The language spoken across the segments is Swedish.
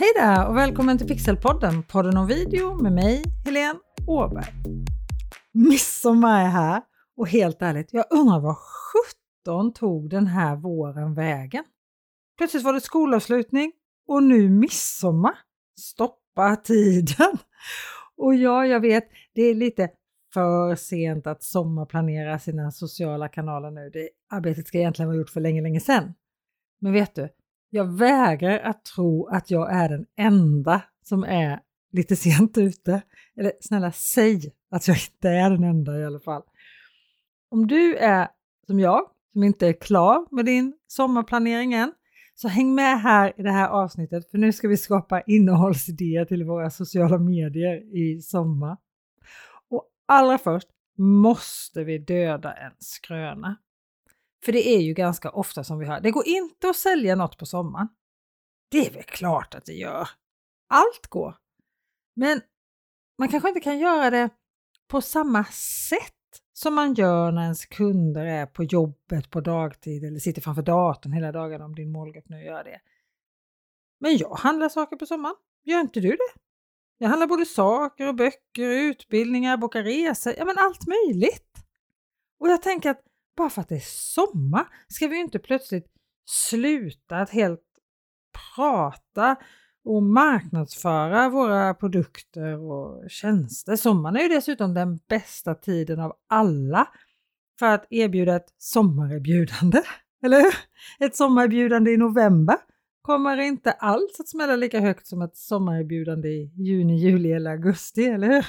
Hej där och välkommen till Pixelpodden, podden om video med mig, Helene Åberg. Midsommar är här och helt ärligt, jag undrar vad 17 tog den här våren vägen? Plötsligt var det skolavslutning och nu midsommar. Stoppa tiden! Och ja, jag vet, det är lite för sent att sommarplanera sina sociala kanaler nu. Det arbetet ska egentligen vara gjort för länge, länge sedan. Men vet du, jag vägrar att tro att jag är den enda som är lite sent ute. Eller snälla, säg att jag inte är den enda i alla fall. Om du är som jag, som inte är klar med din sommarplanering än, så häng med här i det här avsnittet för nu ska vi skapa innehållsidéer till våra sociala medier i sommar. Och allra först måste vi döda en skröna. För det är ju ganska ofta som vi hör, det går inte att sälja något på sommaren. Det är väl klart att det gör. Allt går. Men man kanske inte kan göra det på samma sätt som man gör när ens kunder är på jobbet på dagtid eller sitter framför datorn hela dagen om din målgrupp nu gör det. Men jag handlar saker på sommaren. Gör inte du det? Jag handlar både saker och böcker, utbildningar, bokar resor, ja men allt möjligt. Och jag tänker att bara för att det är sommar ska vi inte plötsligt sluta att helt prata och marknadsföra våra produkter och tjänster. Sommaren är ju dessutom den bästa tiden av alla för att erbjuda ett sommarerbjudande. Eller hur? Ett sommarerbjudande i november kommer inte alls att smälla lika högt som ett sommarerbjudande i juni, juli eller augusti, eller hur?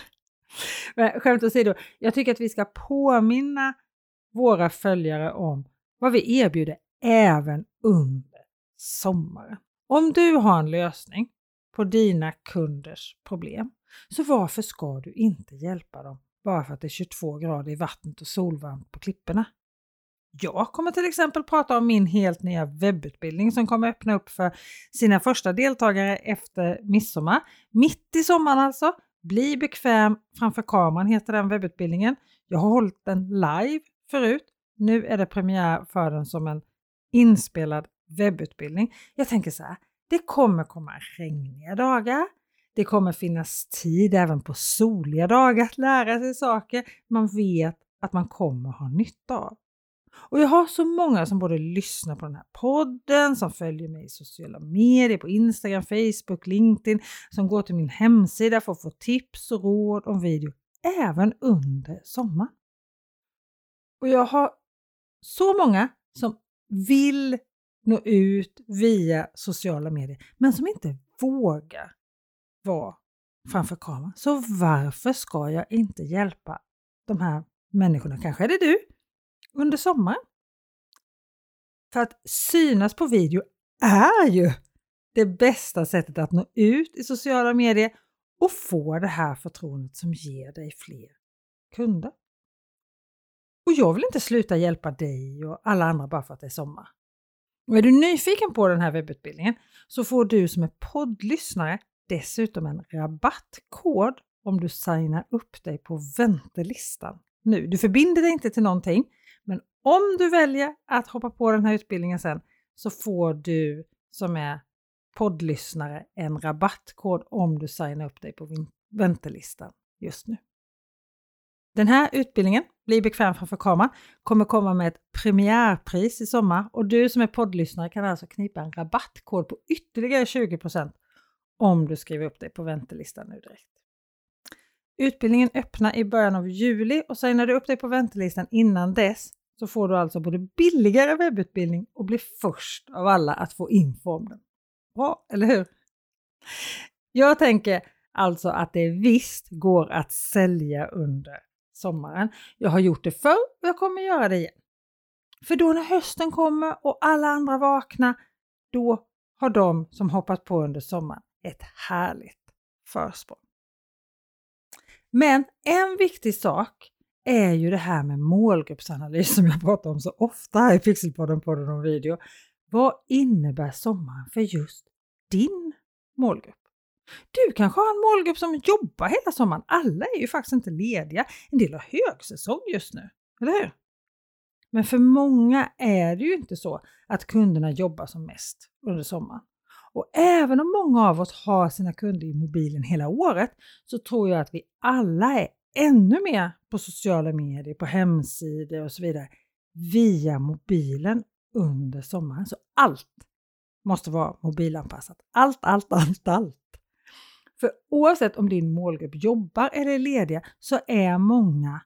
Men skämt åsido, jag tycker att vi ska påminna våra följare om vad vi erbjuder även under sommaren. Om du har en lösning på dina kunders problem, så varför ska du inte hjälpa dem bara för att det är 22 grader i vattnet och solvarmt på klipporna? Jag kommer till exempel prata om min helt nya webbutbildning som kommer öppna upp för sina första deltagare efter midsommar. Mitt i sommaren alltså. Bli bekväm framför kameran heter den webbutbildningen. Jag har hållit den live förut. Nu är det premiär för den som en inspelad webbutbildning. Jag tänker så här, det kommer komma regniga dagar. Det kommer finnas tid även på soliga dagar att lära sig saker man vet att man kommer ha nytta av. Och jag har så många som både lyssnar på den här podden, som följer mig i sociala medier, på Instagram, Facebook, LinkedIn, som går till min hemsida för att få tips och råd om video även under sommaren. Och jag har så många som vill nå ut via sociala medier, men som inte vågar vara framför kameran. Så varför ska jag inte hjälpa de här människorna, kanske är det du, under sommaren? För att synas på video är ju det bästa sättet att nå ut i sociala medier och få det här förtroendet som ger dig fler kunder. Och jag vill inte sluta hjälpa dig och alla andra bara för att det är sommar. Och är du nyfiken på den här webbutbildningen så får du som är poddlyssnare dessutom en rabattkod om du signar upp dig på väntelistan nu. Du förbinder dig inte till någonting, men om du väljer att hoppa på den här utbildningen sen så får du som är poddlyssnare en rabattkod om du signar upp dig på väntelistan just nu. Den här utbildningen, bli bekväm framför kameran, kommer komma med ett premiärpris i sommar och du som är poddlyssnare kan alltså knipa en rabattkod på ytterligare 20% om du skriver upp dig på väntelistan nu direkt. Utbildningen öppnar i början av juli och signar du upp dig på väntelistan innan dess så får du alltså både billigare webbutbildning och blir först av alla att få info om den. Bra, eller hur? Jag tänker alltså att det visst går att sälja under sommaren. Jag har gjort det förr och jag kommer göra det igen. För då när hösten kommer och alla andra vaknar, då har de som hoppat på under sommaren ett härligt försprång. Men en viktig sak är ju det här med målgruppsanalys som jag pratar om så ofta här i Pixelpodden, podden och video. Vad innebär sommaren för just din målgrupp? Du kanske har en målgrupp som jobbar hela sommaren. Alla är ju faktiskt inte lediga. En del har högsäsong just nu, eller hur? Men för många är det ju inte så att kunderna jobbar som mest under sommaren. Och även om många av oss har sina kunder i mobilen hela året så tror jag att vi alla är ännu mer på sociala medier, på hemsidor och så vidare via mobilen under sommaren. Så allt måste vara mobilanpassat. Allt, allt, allt, allt. För oavsett om din målgrupp jobbar eller är lediga så är många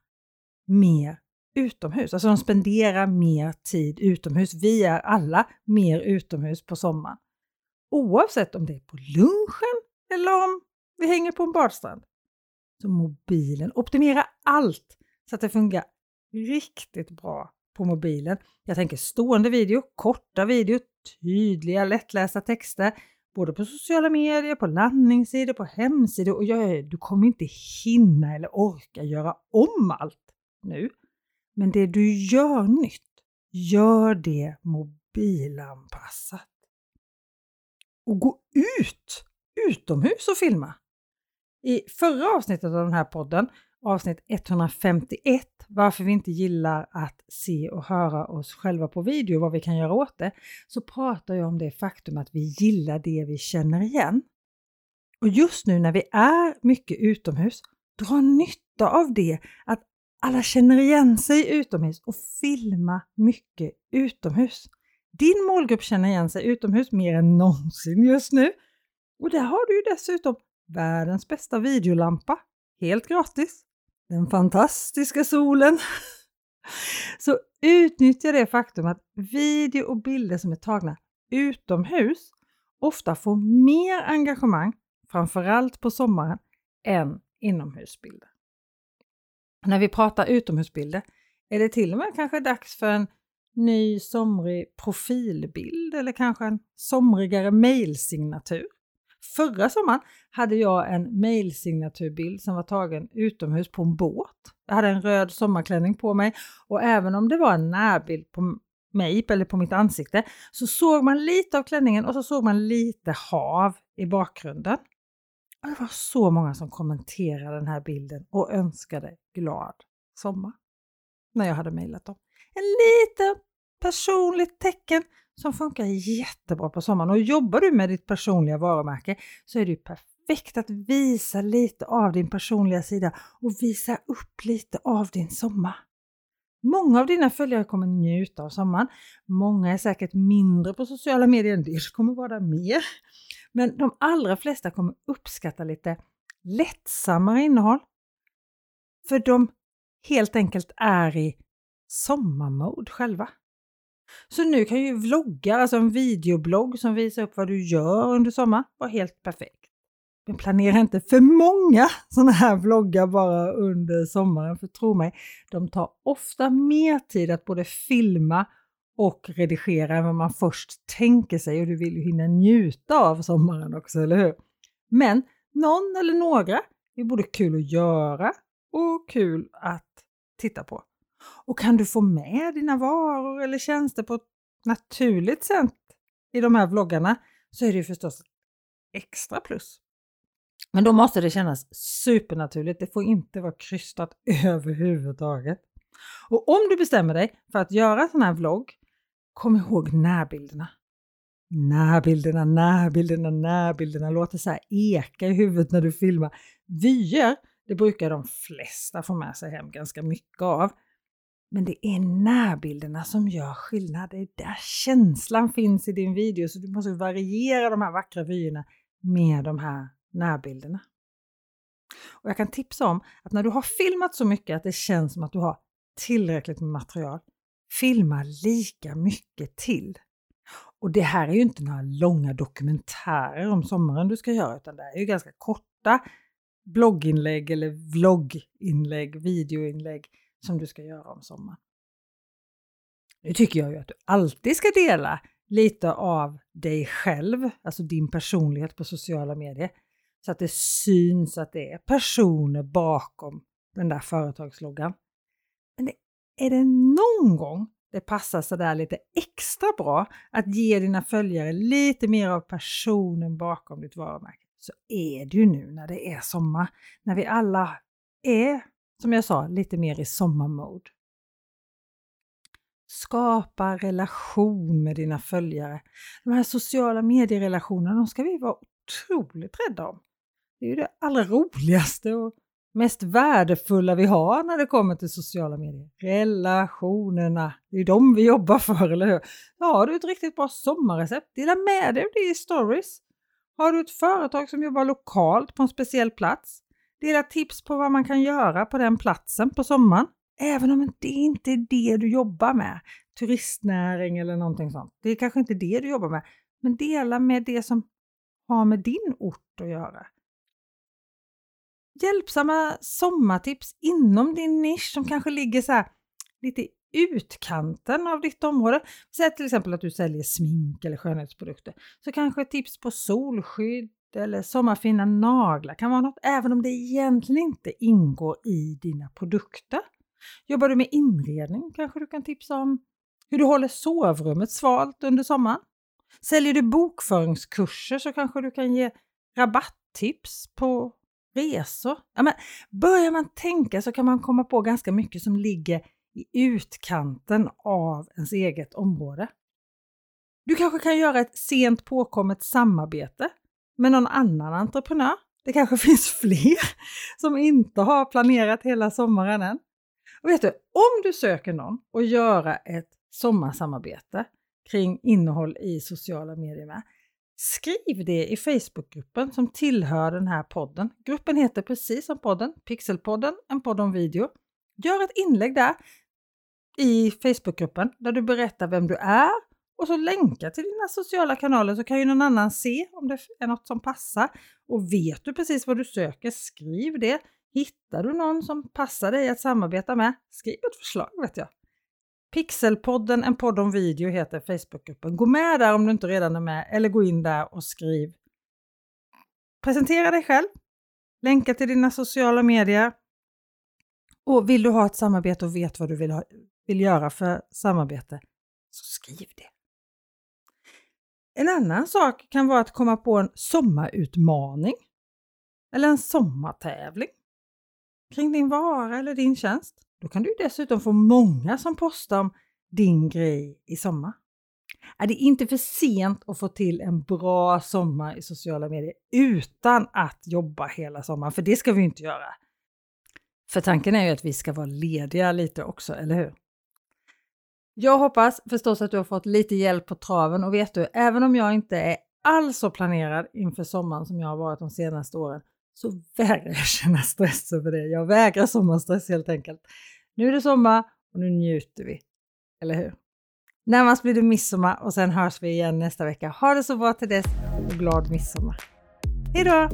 mer utomhus. Alltså de spenderar mer tid utomhus. Vi är alla mer utomhus på sommaren. Oavsett om det är på lunchen eller om vi hänger på en badstrand. Så mobilen, optimera allt så att det fungerar riktigt bra på mobilen. Jag tänker stående video, korta video, tydliga lättlästa texter, både på sociala medier, på landningssidor, på hemsidor och jag, du kommer inte hinna eller orka göra om allt nu. Men det du gör nytt, gör det mobilanpassat. Och gå ut utomhus och filma. I förra avsnittet av den här podden, avsnitt 151, varför vi inte gillar att se och höra oss själva på video, vad vi kan göra åt det, så pratar jag om det faktum att vi gillar det vi känner igen. Och just nu när vi är mycket utomhus, dra nytta av det, att alla känner igen sig utomhus och filma mycket utomhus. Din målgrupp känner igen sig utomhus mer än någonsin just nu. Och där har du ju dessutom världens bästa videolampa, helt gratis. Den fantastiska solen. Så utnyttja det faktum att video och bilder som är tagna utomhus ofta får mer engagemang, framförallt på sommaren, än inomhusbilder. När vi pratar utomhusbilder är det till och med kanske dags för en ny somrig profilbild eller kanske en somrigare mejlsignatur. Förra sommaren hade jag en mailsignaturbild som var tagen utomhus på en båt. Jag hade en röd sommarklänning på mig och även om det var en närbild på mig eller på mitt ansikte så såg man lite av klänningen och så såg man lite hav i bakgrunden. Och det var så många som kommenterade den här bilden och önskade glad sommar när jag hade mejlat dem. En liten personligt tecken som funkar jättebra på sommaren. Och jobbar du med ditt personliga varumärke så är det perfekt att visa lite av din personliga sida och visa upp lite av din sommar. Många av dina följare kommer njuta av sommaren. Många är säkert mindre på sociala medier, en del kommer vara där mer. Men de allra flesta kommer uppskatta lite lättsammare innehåll. För de helt enkelt är i sommarmode själva. Så nu kan ju vloggar, alltså en videoblogg som visar upp vad du gör under sommaren, vara helt perfekt. Men planera inte för många sådana här vloggar bara under sommaren, för tro mig, de tar ofta mer tid att både filma och redigera än vad man först tänker sig och du vill ju hinna njuta av sommaren också, eller hur? Men någon eller några är både kul att göra och kul att titta på. Och kan du få med dina varor eller tjänster på ett naturligt sätt i de här vloggarna så är det ju förstås extra plus. Men då måste det kännas supernaturligt. Det får inte vara krystat överhuvudtaget. Och om du bestämmer dig för att göra en sån här vlogg, kom ihåg närbilderna. Närbilderna, närbilderna, närbilderna låter så här eka i huvudet när du filmar. Vyer, det brukar de flesta få med sig hem ganska mycket av. Men det är närbilderna som gör skillnad. Det är där känslan finns i din video, så du måste variera de här vackra vyerna med de här närbilderna. Och jag kan tipsa om att när du har filmat så mycket att det känns som att du har tillräckligt med material, filma lika mycket till. Och det här är ju inte några långa dokumentärer om sommaren du ska göra, utan det är ju ganska korta blogginlägg eller vlogginlägg, videoinlägg som du ska göra om sommaren. Nu tycker jag ju att du alltid ska dela lite av dig själv, alltså din personlighet på sociala medier, så att det syns att det är personer bakom den där företagsloggan. Men det, är det någon gång det passar sådär lite extra bra att ge dina följare lite mer av personen bakom ditt varumärke så är det ju nu när det är sommar, när vi alla är som jag sa, lite mer i sommarmode. Skapa relation med dina följare. De här sociala medierelationerna, de ska vi vara otroligt rädda om. Det är ju det allra roligaste och mest värdefulla vi har när det kommer till sociala medier. Relationerna, det är ju de vi jobbar för, eller hur? Har du ett riktigt bra sommarrecept, dela med dig av det i stories. Har du ett företag som jobbar lokalt på en speciell plats, dela tips på vad man kan göra på den platsen på sommaren. Även om det inte är det du jobbar med, turistnäring eller någonting sånt. Det är kanske inte det du jobbar med, men dela med det som har med din ort att göra hjälpsamma sommartips inom din nisch som kanske ligger så här lite i utkanten av ditt område. Säg till exempel att du säljer smink eller skönhetsprodukter. Så kanske tips på solskydd eller sommarfina naglar kan vara något, även om det egentligen inte ingår i dina produkter. Jobbar du med inredning kanske du kan tipsa om hur du håller sovrummet svalt under sommaren. Säljer du bokföringskurser så kanske du kan ge rabatttips på resor. Ja, men börjar man tänka så kan man komma på ganska mycket som ligger i utkanten av ens eget område. Du kanske kan göra ett sent påkommet samarbete med någon annan entreprenör. Det kanske finns fler som inte har planerat hela sommaren än. Och vet du, om du söker någon och göra ett sommarsamarbete kring innehåll i sociala medier med, Skriv det i Facebookgruppen som tillhör den här podden. Gruppen heter precis som podden, Pixelpodden, en podd om video. Gör ett inlägg där i Facebookgruppen där du berättar vem du är och så länka till dina sociala kanaler så kan ju någon annan se om det är något som passar. Och vet du precis vad du söker, skriv det. Hittar du någon som passar dig att samarbeta med, skriv ett förslag vet jag. Pixelpodden, en podd om video heter Facebookgruppen. Gå med där om du inte redan är med eller gå in där och skriv. Presentera dig själv, länka till dina sociala medier och vill du ha ett samarbete och vet vad du vill, ha, vill göra för samarbete, så skriv det. En annan sak kan vara att komma på en sommarutmaning eller en sommartävling kring din vara eller din tjänst. Då kan du dessutom få många som postar om din grej i sommar. Är det inte för sent att få till en bra sommar i sociala medier utan att jobba hela sommaren? För det ska vi inte göra. För tanken är ju att vi ska vara lediga lite också, eller hur? Jag hoppas förstås att du har fått lite hjälp på traven och vet du, även om jag inte är alls så planerad inför sommaren som jag har varit de senaste åren så vägrar jag känna stress över det. Jag vägrar sommarstress helt enkelt. Nu är det sommar och nu njuter vi. Eller hur? Närmast blir det midsommar och sen hörs vi igen nästa vecka. Ha det så bra till dess och glad midsommar. Hejdå!